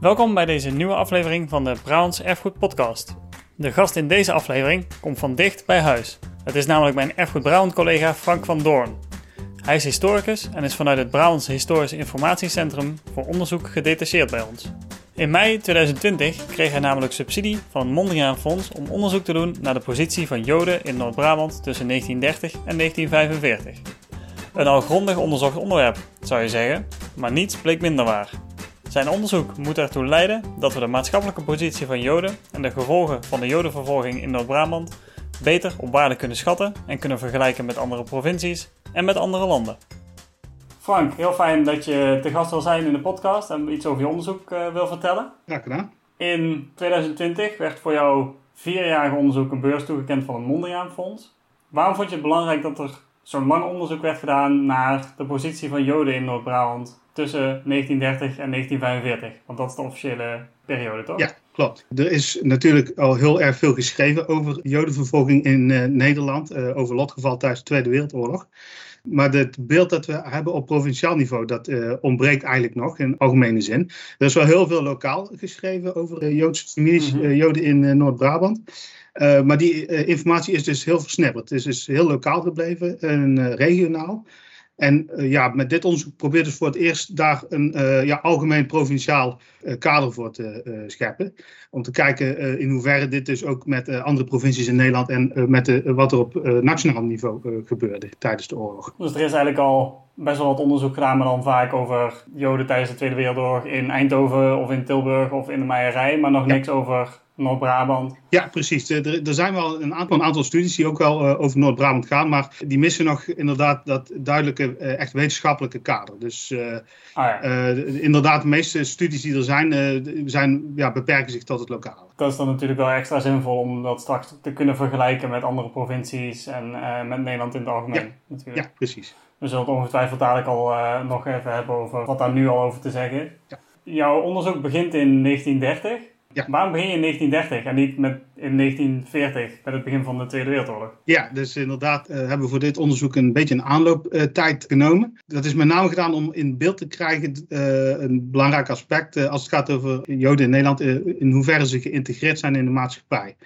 Welkom bij deze nieuwe aflevering van de Browns Erfgoed Podcast. De gast in deze aflevering komt van dicht bij huis. Het is namelijk mijn Erfgoed Brown collega Frank van Doorn. Hij is historicus en is vanuit het Browns Historisch Informatiecentrum voor onderzoek gedetacheerd bij ons. In mei 2020 kreeg hij namelijk subsidie van het Mondriaan Fonds om onderzoek te doen naar de positie van Joden in Noord-Brabant tussen 1930 en 1945. Een al grondig onderzocht onderwerp, zou je zeggen, maar niets bleek minder waar. Zijn onderzoek moet ertoe leiden dat we de maatschappelijke positie van Joden en de gevolgen van de Jodenvervolging in Noord-Brabant beter op waarde kunnen schatten en kunnen vergelijken met andere provincies en met andere landen. Frank, heel fijn dat je te gast wil zijn in de podcast en iets over je onderzoek uh, wil vertellen. Ja, gedaan. In 2020 werd voor jouw vierjarige onderzoek een beurs toegekend van het Mondriaan Fonds. Waarom vond je het belangrijk dat er zo'n lang onderzoek werd gedaan naar de positie van Joden in Noord-Brabant tussen 1930 en 1945? Want dat is de officiële periode, toch? Ja, klopt. Er is natuurlijk al heel erg veel geschreven over Jodenvervolging in uh, Nederland, uh, over lotgeval tijdens de Tweede Wereldoorlog. Maar het beeld dat we hebben op provinciaal niveau, dat uh, ontbreekt eigenlijk nog in algemene zin. Er is wel heel veel lokaal geschreven over Joodse families, mm -hmm. Joden in Noord-Brabant. Maar die informatie is dus heel versnipperd. Het is dus heel lokaal gebleven en regionaal. En ja, met dit onderzoek probeert dus voor het eerst daar een ja, algemeen provinciaal kader voor te scheppen. Om te kijken in hoeverre dit dus ook met andere provincies in Nederland en met de, wat er op nationaal niveau gebeurde tijdens de oorlog. Dus er is eigenlijk al best wel wat onderzoek gedaan, maar dan vaak over Joden tijdens de Tweede Wereldoorlog in Eindhoven of in Tilburg of in de Meijerij, maar nog ja. niks over Noord-Brabant. Ja, precies. Er, er, zijn wel een aantal, een aantal studies die ook wel uh, over Noord-Brabant gaan, maar die missen nog inderdaad dat duidelijke, uh, echt wetenschappelijke kader. Dus uh, ah, ja. inderdaad, de meeste studies die er zijn, zijn ja, beperken zich tot het lokale. Dat is dan natuurlijk wel extra zinvol om dat straks te kunnen vergelijken met andere provincies en met Nederland in het algemeen. Ja, natuurlijk. ja precies. We zullen het ongetwijfeld dadelijk al nog even hebben over wat daar nu al over te zeggen is. Ja. Jouw onderzoek begint in 1930. Ja. Waarom begin je in 1930 en niet met, in 1940, met het begin van de Tweede Wereldoorlog? Ja, dus inderdaad uh, hebben we voor dit onderzoek een beetje een aanlooptijd uh, genomen. Dat is met name gedaan om in beeld te krijgen uh, een belangrijk aspect als het gaat over Joden in Nederland, in hoeverre ze geïntegreerd zijn in de maatschappij.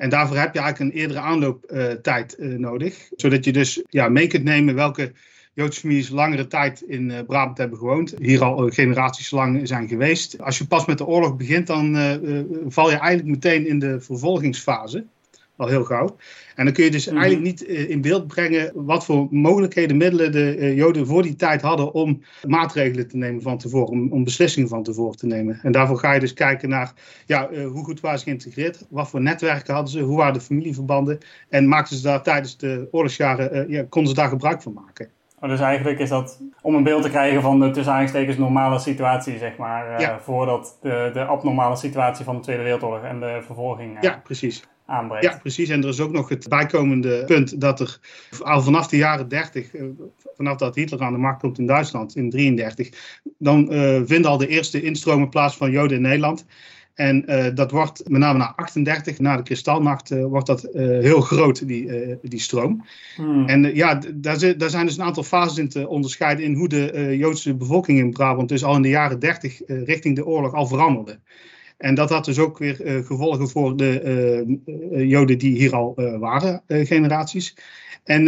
En daarvoor heb je eigenlijk een eerdere aanlooptijd nodig, zodat je dus ja, mee kunt nemen welke Joodse families langere tijd in uh, Brabant hebben gewoond. Hier al uh, generaties lang zijn geweest. Als je pas met de oorlog begint, dan val je eigenlijk meteen in de vervolgingsfase. Al heel gauw. En dan kun je dus mm -hmm. eigenlijk niet in beeld brengen wat voor mogelijkheden, middelen de Joden voor die tijd hadden om maatregelen te nemen van tevoren, om, om beslissingen van tevoren te nemen. En daarvoor ga je dus kijken naar ja, hoe goed waren ze geïntegreerd, wat voor netwerken hadden ze, hoe waren de familieverbanden en maakten ze daar tijdens de oorlogsjaren, ja, konden ze daar gebruik van maken. Maar dus eigenlijk is dat om een beeld te krijgen van de tussen aanstekens normale situatie, zeg maar. Uh. Voordat de, de abnormale situatie van de Tweede Wereldoorlog en de vervolging uh, ja, precies. Aanbreekt. Ja, precies. En er is ook nog het bijkomende punt dat er al vanaf de jaren 30, uh, vanaf dat Hitler aan de macht komt in Duitsland in 1933, dan vinden al de eerste instromen plaats van Joden in Nederland. En uh, dat wordt met name na 38, na de kristalnacht, uh, wordt dat uh, heel groot, die, die stroom. Hmm. En ja, daar, daar, zijn dus een aantal fases in te onderscheiden in hoe de Joodse bevolking in Brabant dus al in de jaren 30 richting de oorlog al veranderde. En dat had dus ook weer gevolgen voor de Joden die hier al waren, generaties. En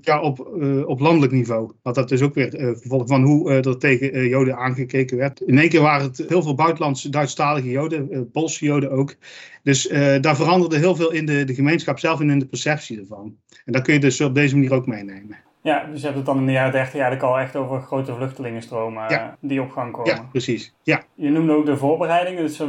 ja, op, op landelijk niveau had dat dus ook weer uh, gevolg van hoe er tegen Joden aangekeken werd. In één keer waren het heel veel buitenlandse Duitsstalige Joden, Poolse Joden ook. Dus daar veranderde heel veel in de, de gemeenschap zelf en in de perceptie ervan. En dat kun je dus op deze manier ook meenemen. Ja, dus je hebt het dan in de jaren 30 eigenlijk al echt over grote vluchtelingenstromen ja. die op gang komen. Ja, precies. Ja. Je noemde ook de voorbereidingen. Dus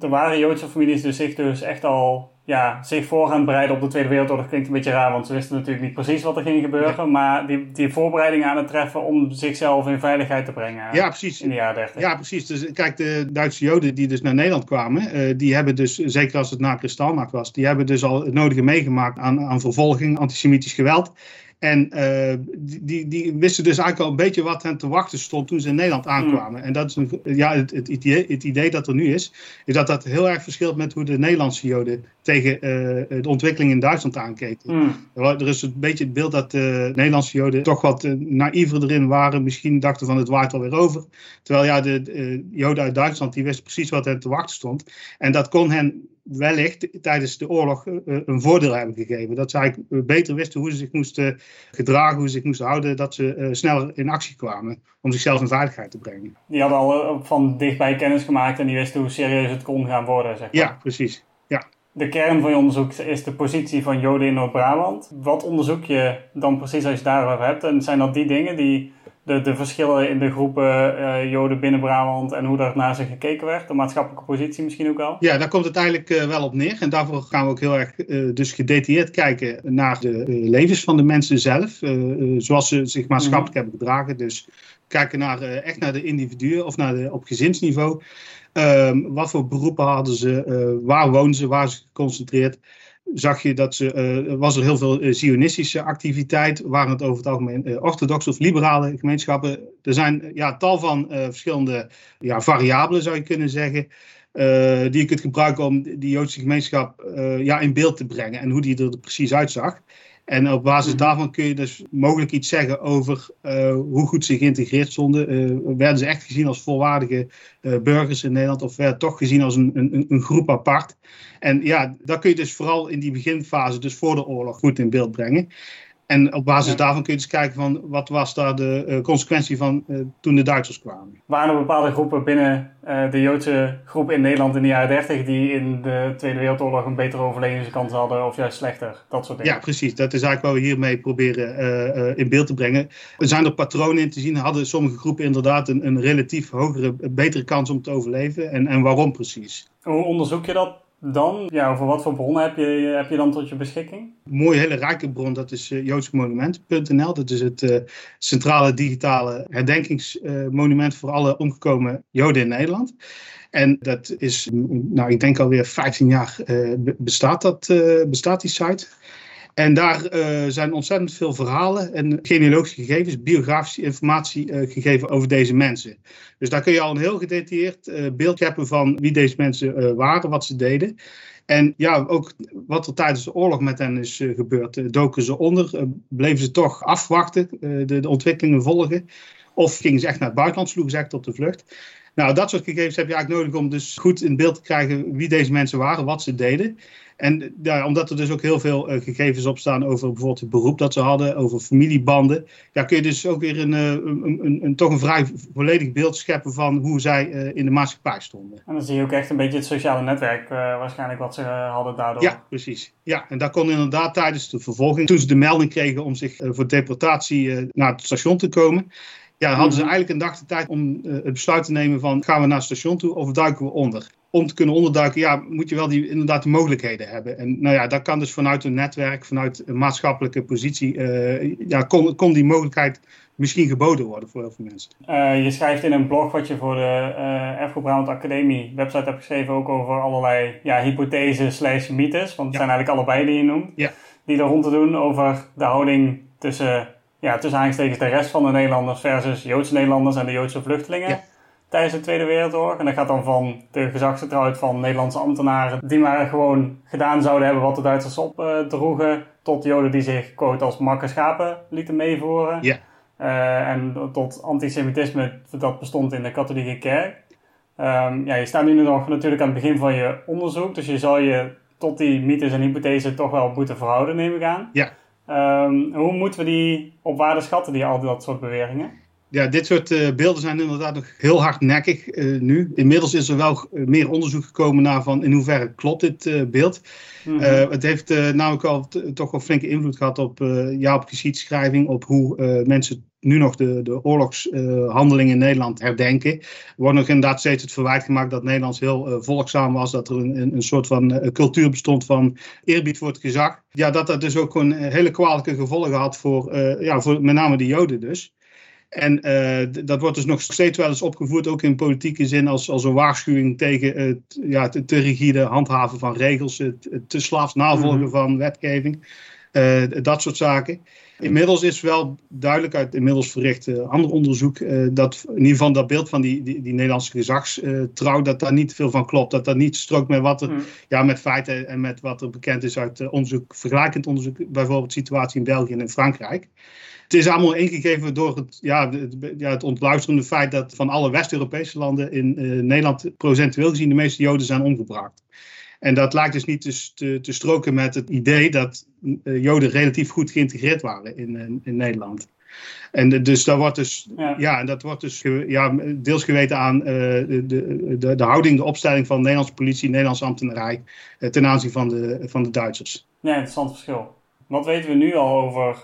er waren Joodse families die zich dus echt al ja, zich voor gaan bereiden op de Tweede Wereldoorlog klinkt een beetje raar, want ze wisten natuurlijk niet precies wat er ging gebeuren. Ja. Maar die, die voorbereidingen aan het treffen om zichzelf in veiligheid te brengen ja, precies. in de jaren 30. Ja, precies. Dus kijk, de Duitse Joden die dus naar Nederland kwamen, uh, die hebben dus, zeker als het na Kristalnacht was, die hebben dus al het nodige meegemaakt aan, aan vervolging, antisemitisch geweld. En uh, die, die wisten dus eigenlijk al een beetje wat hen te wachten stond toen ze in Nederland hmm. aankwamen. En dat is een, ja, het, het, idee, het idee dat er nu is, is dat dat heel erg verschilt met hoe de Nederlandse Joden tegen uh, de ontwikkeling in Duitsland aankeken. Mm. Er is een beetje het beeld dat de Nederlandse Joden toch wat uh, naïver erin waren. Misschien dachten van het waait alweer over. Terwijl ja, de Joden uit Duitsland die wisten precies wat hen te wachten stond. En dat kon hen wellicht tijdens de oorlog eh, een voordeel hebben gegeven. Dat ze eigenlijk beter wisten hoe ze zich moesten gedragen, hoe ze zich moesten houden, dat ze sneller in actie kwamen om zichzelf in veiligheid te brengen. Die hadden al eh, van dichtbij kennis gemaakt en die wisten hoe serieus het kon gaan worden. Zeg maar. Ja, precies. De kern van je onderzoek is de positie van Joden in Noord-Brabant. Wat onderzoek je dan precies als je daarover hebt? En zijn dat die dingen die de, de verschillen in de groepen uh, Joden binnen Brabant en hoe daar naar ze gekeken werd, de maatschappelijke positie misschien ook al? Ja, daar komt het eigenlijk uh, wel op neer. En daarvoor gaan we ook heel erg uh, dus gedetailleerd kijken naar de levens van de mensen zelf, zoals ze zich maatschappelijk mm hebben gedragen. Dus kijken naar, echt naar de individuen of naar de, op gezinsniveau. Ehm, wat voor beroepen hadden ze, waar woonden ze, waar ze geconcentreerd zag je dat ze, uh, was er heel veel uh, zionistische activiteit. Waren het over het algemeen orthodoxe of liberale gemeenschappen. Er zijn ja, tal van verschillende ja, variabelen, zou je kunnen zeggen. die je kunt gebruiken om die Joodse gemeenschap ja, in beeld te brengen. En hoe die er precies uitzag. En op basis mhm. daarvan kun je dus mogelijk iets zeggen over hoe goed ze geïntegreerd stonden. werden ze echt gezien als volwaardige burgers in Nederland of werden toch gezien als een, een, een groep apart? En ja, dat kun je dus vooral in die beginfase, dus voor de oorlog, goed in beeld brengen. En op basis daarvan kun je dus kijken van wat was daar de uh, consequentie van uh, toen de Duitsers kwamen. Waren er bepaalde groepen binnen uh, de Joodse groep in Nederland in de jaren 30 die in de Tweede Wereldoorlog een betere overlevingskans hadden of juist slechter? Dat soort dingen. Ja, precies. Dat is eigenlijk wat we hiermee proberen in beeld te brengen. Er zijn er patronen in te zien. Hadden sommige groepen inderdaad een, een relatief hogere, betere kans om te overleven? En, en waarom precies? Hoe onderzoek je dat dan, ja, over wat voor bronnen heb je, heb je dan tot je beschikking? Een mooie, hele rijke bron, dat is eh, joodsmonument.nl. Dat is het uh, centrale digitale herdenkingsmonument voor alle omgekomen Joden in Nederland. En dat is, nou, ik denk alweer 15 jaar uh, bestaat, dat, bestaat die site. En daar uh, zijn ontzettend veel verhalen en genealogische gegevens, biografische informatie uh, gegeven over deze mensen. Dus daar kun je al een heel gedetailleerd uh, beeld hebben van wie deze mensen waren, wat ze deden. En ja, ook wat er tijdens de oorlog met hen is gebeurd. doken ze onder, bleven ze toch afwachten, de, de, ontwikkelingen volgen. Of gingen ze echt naar het buitenland, sloegen ze echt op de vlucht. Nou, dat soort gegevens heb je eigenlijk nodig om dus goed in beeld te krijgen wie deze mensen waren, wat ze deden. En ja, omdat er dus ook heel veel uh, gegevens op staan over bijvoorbeeld het beroep dat ze hadden, over familiebanden, ja, kun je dus ook weer een, uh, een, een, een, toch een vrij volledig beeld scheppen van hoe zij uh, in de maatschappij stonden. En dan zie je ook echt een beetje het sociale netwerk waarschijnlijk wat ze hadden daardoor. Ja, precies. Ja, en daar kon inderdaad tijdens de vervolging, toen ze de melding kregen om zich voor deportatie naar het station te komen, ja, hadden ze mhm. eigenlijk een dag de tijd om uh, het besluit te nemen van gaan we naar het station toe of duiken we onder. Om te kunnen onderduiken, ja, moet je wel die, inderdaad de mogelijkheden hebben. En nou ja, dat kan dus vanuit een netwerk, vanuit een maatschappelijke positie, uh, ja, kon, kon die mogelijkheid misschien geboden worden voor heel veel mensen. Uh, je schrijft in een blog wat je voor de uh, Erfgoed Brabant Academie website hebt geschreven ook over allerlei ja, hypotheses slash mythes, want het zijn eigenlijk allebei die je noemt, ja. die er rond te doen over de houding tussen ja, tussen aangestekens de rest van de Nederlanders versus Joodse Nederlanders en de Joodse vluchtelingen. Tijdens de Tweede Wereldoorlog. En dat gaat dan van de gezagsgetrouwheid van Nederlandse ambtenaren. die maar gewoon gedaan zouden hebben wat de Duitsers opdroegen. Uh, tot Joden die zich, quote, als makke schapen lieten meevoeren. Ja. Uh, en tot antisemitisme dat bestond in de katholieke kerk. Um, ja, je staat nu nog natuurlijk aan het begin van je onderzoek. Dus je zal je tot die mythes en hypothesen toch wel moeten verhouden, neem ik aan. Ja. Um, hoe moeten we die op waarde schatten, die, al dat soort beweringen? Ja, dit soort uh, beelden zijn inderdaad nog heel hardnekkig uh, nu. Inmiddels is er wel uh, meer onderzoek gekomen naar van in hoeverre klopt dit beeld. Mm -hmm. het heeft namelijk al toch wel flinke invloed gehad op, ja, op geschiedschrijving, op hoe mensen nu nog de, de oorlogshandelingen in Nederland herdenken. Er wordt nog inderdaad steeds het verwijt gemaakt dat Nederlands heel volgzaam was. Dat er een, een, een soort van cultuur bestond van eerbied voor het gezag. Ja, dat dat dus ook gewoon hele kwalijke gevolgen had voor, ja, voor met name de Joden dus. En dat wordt dus nog steeds wel eens opgevoerd, ook in politieke zin, als, als een waarschuwing tegen het, ja, te rigide handhaven van regels, het, het te slaafs navolgen mm -hmm. van wetgeving. Dat soort zaken. Inmiddels is wel duidelijk uit inmiddels verricht uh, ander onderzoek dat in ieder geval dat beeld van die, die, die Nederlandse gezagstrouw, dat daar niet veel van klopt. Dat dat niet strookt met wat er, hmm. ja, met feiten en met wat er bekend is uit onderzoek, vergelijkend onderzoek, bijvoorbeeld de situatie in België en in Frankrijk het is allemaal ingegeven door het, ja, het, ja, het ontluisterende feit dat van alle West-Europese landen in Nederland procentueel gezien de meeste Joden zijn omgebracht. En dat lijkt dus niet te, te, te stroken met het idee dat uh, Joden relatief goed geïntegreerd waren in, in, in Nederland. En dus dat wordt dus, ja. ja dat wordt dus ja, deels geweten aan uh, de, de, de, houding, de opstelling van de Nederlandse politie, Nederlandse ambtenarij ten aanzien van de, van de Duitsers. Ja, interessant verschil. Wat weten we nu al over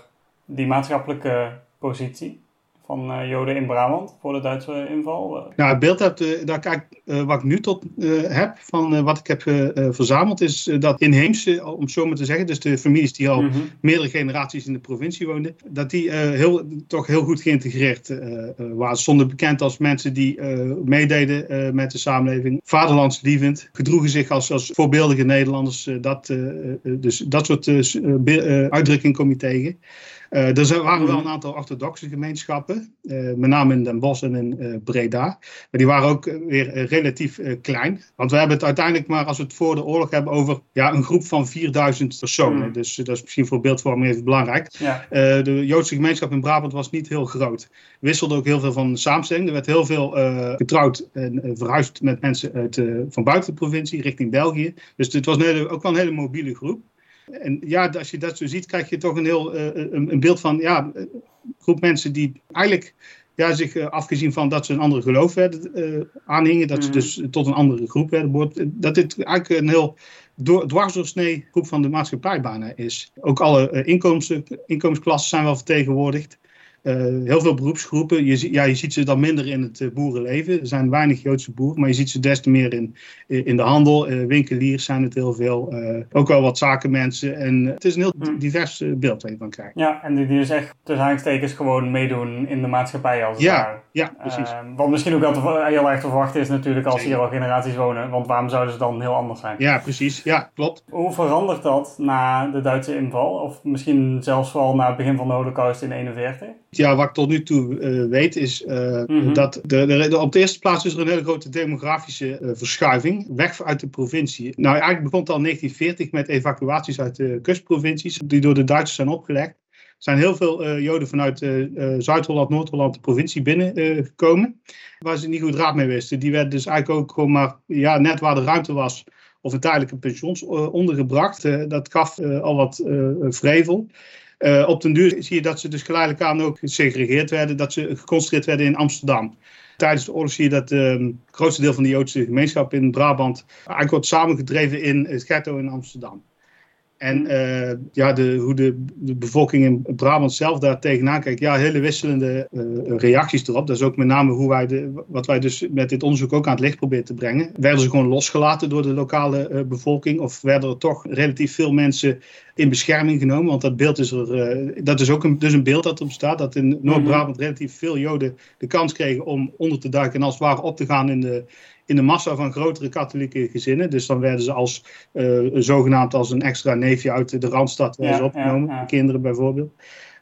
die maatschappelijke positie van uh, Joden in Brabant voor de Duitse inval? Eh. Nou, het beeld dat, daar kijk, wat ik nu tot heb van wat ik heb verzameld, is dat inheemse, om het zo maar te zeggen, dus de families die al mhm. meerdere generaties in de provincie woonden, dat die heel, toch heel goed geïntegreerd waren. Stonden bekend als mensen die meededen met de samenleving, vaderlandslievend, gedroegen zich als, als voorbeeldige Nederlanders. dat, dus dat soort uitdrukkingen kom je tegen. Uh, er waren wel mhm. een aantal orthodoxe gemeenschappen, uh, met name in Den Bosch en in uh, Breda. Maar die waren ook weer relatief klein. Want we hebben het uiteindelijk maar, als we het voor de oorlog hebben, over ja, een groep van 4000 personen. Mhm. Dus dat is misschien voor beeldvorming even belangrijk. Ja. de Joodse gemeenschap in Brabant was niet heel groot. Wisselde ook heel veel van samenstelling. Er werd heel veel getrouwd en verhuisd met mensen uit, van buiten de provincie richting België. Dus het was een hele, ook wel een hele mobiele groep. En ja, als je dat zo ziet, krijg je toch een heel uh, een, een, beeld van ja, een groep mensen die eigenlijk ja, zich afgezien van dat ze een andere geloof werden uh, aanhingen, dat ze mhm. dus tot een andere groep werden dat dit eigenlijk een heel door, dwarsdoorsnee groep van de maatschappij bijna is. Ook alle inkomens, inkomensklassen zijn wel vertegenwoordigd. Eh, heel veel beroepsgroepen, je, ja, je ziet ze dan minder in het uh, boerenleven. Er zijn weinig Joodse boeren, maar je ziet ze des te meer in, in de handel. Winkeliers zijn het heel veel. ook wel wat zakenmensen. En het is een heel hmm. divers beeld waar je van krijgt. Ja, en die, die dus echt tussen aanstekens gewoon meedoen in de maatschappij als het ja, Ja, precies. wat misschien ook wel heel erg te verwachten is natuurlijk als hier al generaties wonen. Want waarom zouden ze dan heel anders zijn? Ja, precies. Ja, klopt. Hoe verandert dat na de Duitse inval? Of misschien zelfs wel na het begin van de holocaust in 1941? Ja, wat ik tot nu toe uh, weet, is uh, mm-hmm. dat de, de, op de eerste plaats is er een hele grote demografische uh, verschuiving. Weg uit de provincie. Nou, eigenlijk begon het al in 1940 met evacuaties uit de kustprovincies, die door de Duitsers zijn opgelegd. Er zijn heel veel Joden vanuit Zuid-Holland, Noord-Holland de provincie binnengekomen, waar ze niet goed raad mee wisten. Die werden dus eigenlijk ook gewoon maar ja, net waar de ruimte was, of een tijdelijke pensioens ondergebracht. dat gaf al wat vrevel. Uh, op den duur zie je dat ze dus geleidelijk aan ook gesegregeerd werden, dat ze geconcentreerd werden in Amsterdam. Tijdens de oorlog zie je dat uh, het grootste deel van de Joodse gemeenschap in Brabant eigenlijk wordt samengedreven in het ghetto in Amsterdam. En uh, ja, de, hoe de, de, bevolking in Brabant zelf daar tegenaan kijkt. Ja, hele wisselende uh, reacties erop. Dat is ook met name hoe wij de, wat wij dus met dit onderzoek ook aan het licht proberen te brengen. Werden ze gewoon losgelaten door de lokale uh, bevolking? Of werden er toch relatief veel mensen in bescherming genomen? Want dat beeld is er, dat is ook een, dus een beeld dat erop staat. Dat in Noord-Brabant mhm. relatief veel Joden de kans kregen om onder te duiken en als het ware op te gaan in de, in de massa van grotere katholieke gezinnen. Dus dan werden ze als uh, zogenaamd als een extra neefje uit de Randstad ja, opgenomen. kinderen bijvoorbeeld.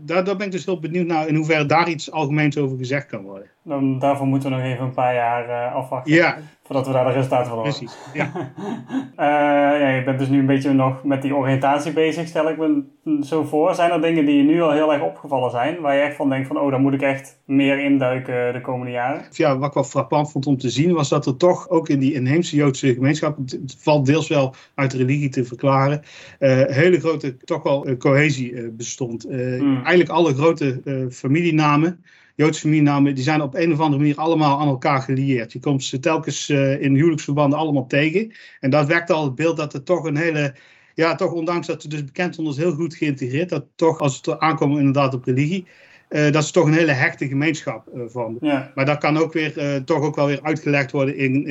Daar, daar ben ik dus heel benieuwd naar in hoeverre daar iets algemeens over gezegd kan worden. Dan, daarvoor moeten we nog even een paar jaar uh, afwachten. Ja. Voordat we daar de resultaten van horen. Precies, ja. uh, ja. Je bent dus nu een beetje nog met die oriëntatie bezig, stel ik me zo voor. Zijn er dingen die je nu al heel erg opgevallen zijn, waar je echt van denkt van, oh, daar moet ik echt meer induiken de komende jaren? Ja, wat ik wel frappant vond om te zien, was dat er toch ook in die inheemse Joodse gemeenschap, het valt deels wel uit religie te verklaren, uh, hele grote, toch wel cohesie bestond. Hmm. Eigenlijk alle grote familienamen, Joodse familienamen, die zijn op een of andere manier allemaal aan elkaar gelieerd. Je komt ze telkens uh, in huwelijksverbanden allemaal tegen. En dat wekt al het beeld dat er toch een hele ja, toch ondanks dat ze dus bekend stonden als heel goed geïntegreerd, dat toch als het aankomt inderdaad op religie, uh, dat is toch een hele hechte gemeenschap uh, van. Ja. Maar dat kan ook weer, uh, toch ook wel weer uitgelegd worden in,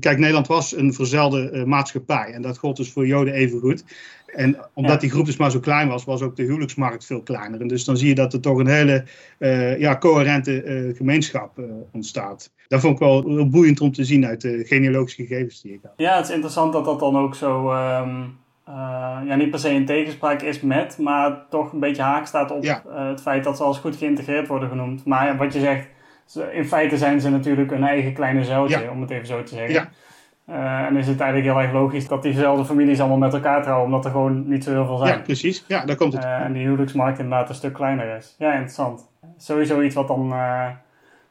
kijk, Nederland was een verzelde maatschappij en dat gold dus voor Joden even goed. En omdat die groep dus maar zo klein was, was ook de huwelijksmarkt veel kleiner. En dus dan zie je dat er toch een hele ja, coherente gemeenschap ontstaat. Dat vond ik wel heel boeiend om te zien uit de genealogische gegevens die ik had. Ja, het is interessant dat dat dan ook zo... Um ja, niet per se in tegenspraak is met, maar toch een beetje haak staat op het feit dat ze als goed geïntegreerd worden genoemd. Maar wat je zegt, in feite zijn ze natuurlijk een eigen kleine zuiltje, om het even zo te zeggen. Ja. Uh, en is het eigenlijk heel erg logisch dat diezelfde families allemaal met elkaar trouwen, omdat er gewoon niet zo heel veel zijn. Ja, precies. Ja, daar komt het. Uh, en die huwelijksmarkt inderdaad een stuk kleiner is. Ja, interessant. Sowieso iets wat dan uh,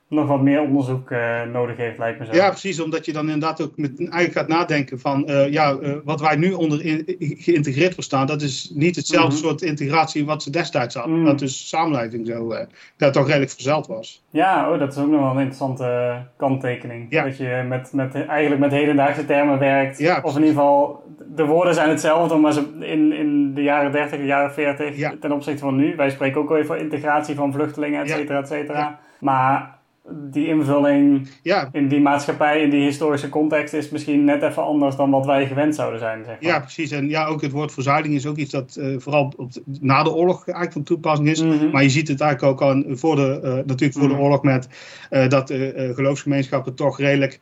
nog wat meer onderzoek uh, nodig heeft, lijkt me zo. Ja, precies, omdat je dan inderdaad ook met, eigenlijk gaat nadenken van, uh, ja, uh, wat wij nu onder in, geïntegreerd verstaan, dat is niet hetzelfde mm -hmm. soort integratie wat ze destijds hadden. Mm. Dat dus samenleving zo, dat toch redelijk verzeld was. Ja, oh, dat is ook nog wel een interessante kanttekening. Ja. Dat je met, met, eigenlijk met hedendaagse termen werkt. Ja, of in ieder geval, de woorden zijn hetzelfde, maar ze in, in de jaren 30, de jaren 40, ja. ten opzichte van nu. Wij spreken ook over integratie van vluchtelingen, et cetera, et cetera. Maar die invulling ja. in die maatschappij, in die historische context, is misschien net even anders dan wat wij gewend zouden zijn. Zeg maar. Ja, precies. En ja, ook het woord verzuiling is ook iets dat uh, vooral op de, na de oorlog eigenlijk van toepassing is. Mm -hmm. Maar je ziet het eigenlijk ook al voor de, uh, natuurlijk voor mm -hmm. de oorlog met uh, dat de geloofsgemeenschappen toch redelijk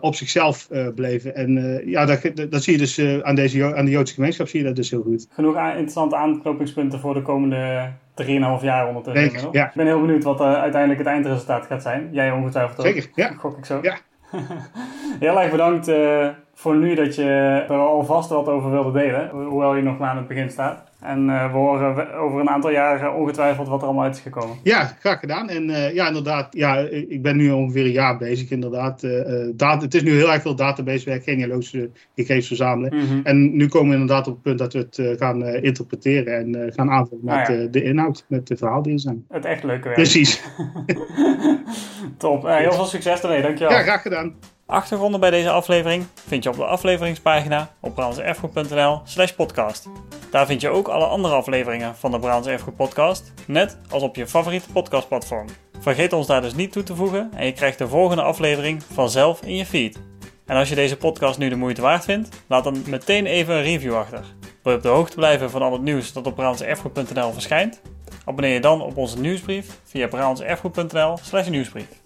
op zichzelf bleven. En ja, dat, dat, zie je dus aan, deze, aan de Joodse gemeenschap zie je dat dus heel goed. Genoeg interessante aanknopingspunten voor de komende 3,5 jaar ondertussen. ja. Ik ben heel benieuwd wat uh, uiteindelijk het eindresultaat gaat zijn. Jij ongetwijfeld ook. Zeker, ja. Gok ik zo. Ja. heel erg bedankt uh, voor nu dat je er alvast wat over wilde delen. Hoewel je nog maar aan het begin staat. En uh, we horen over een aantal jaren ongetwijfeld wat er allemaal uit is gekomen. Ja, graag gedaan. En uh, ja, inderdaad, ja, ik ben nu ongeveer een jaar bezig. Inderdaad, uh, data, het is nu heel erg veel databasewerk, genealogische gegevens verzamelen. Mm -hmm. En nu komen we inderdaad op het punt dat we het gaan interpreteren en gaan aanvullen met ah, ja. de inhoud, met de verhaal die er zijn. Het echt leuke werk. Precies. Top. heel veel succes ermee, dankjewel. Ja, graag gedaan. Achtergronden bij deze aflevering vind je op de afleveringspagina op brabantserfgoed.nl slash podcast. Daar vind je ook alle andere afleveringen van de Brabants podcast, net als op je favoriete podcastplatform. Vergeet ons daar dus niet toe te voegen en je krijgt de volgende aflevering vanzelf in je feed. En als je deze podcast nu de moeite waard vindt, laat dan meteen even een review achter. Wil je op de hoogte blijven van al het nieuws dat op brabantserfgoed.nl verschijnt? Abonneer je dan op onze nieuwsbrief via brabantserfgoed.nl slash nieuwsbrief.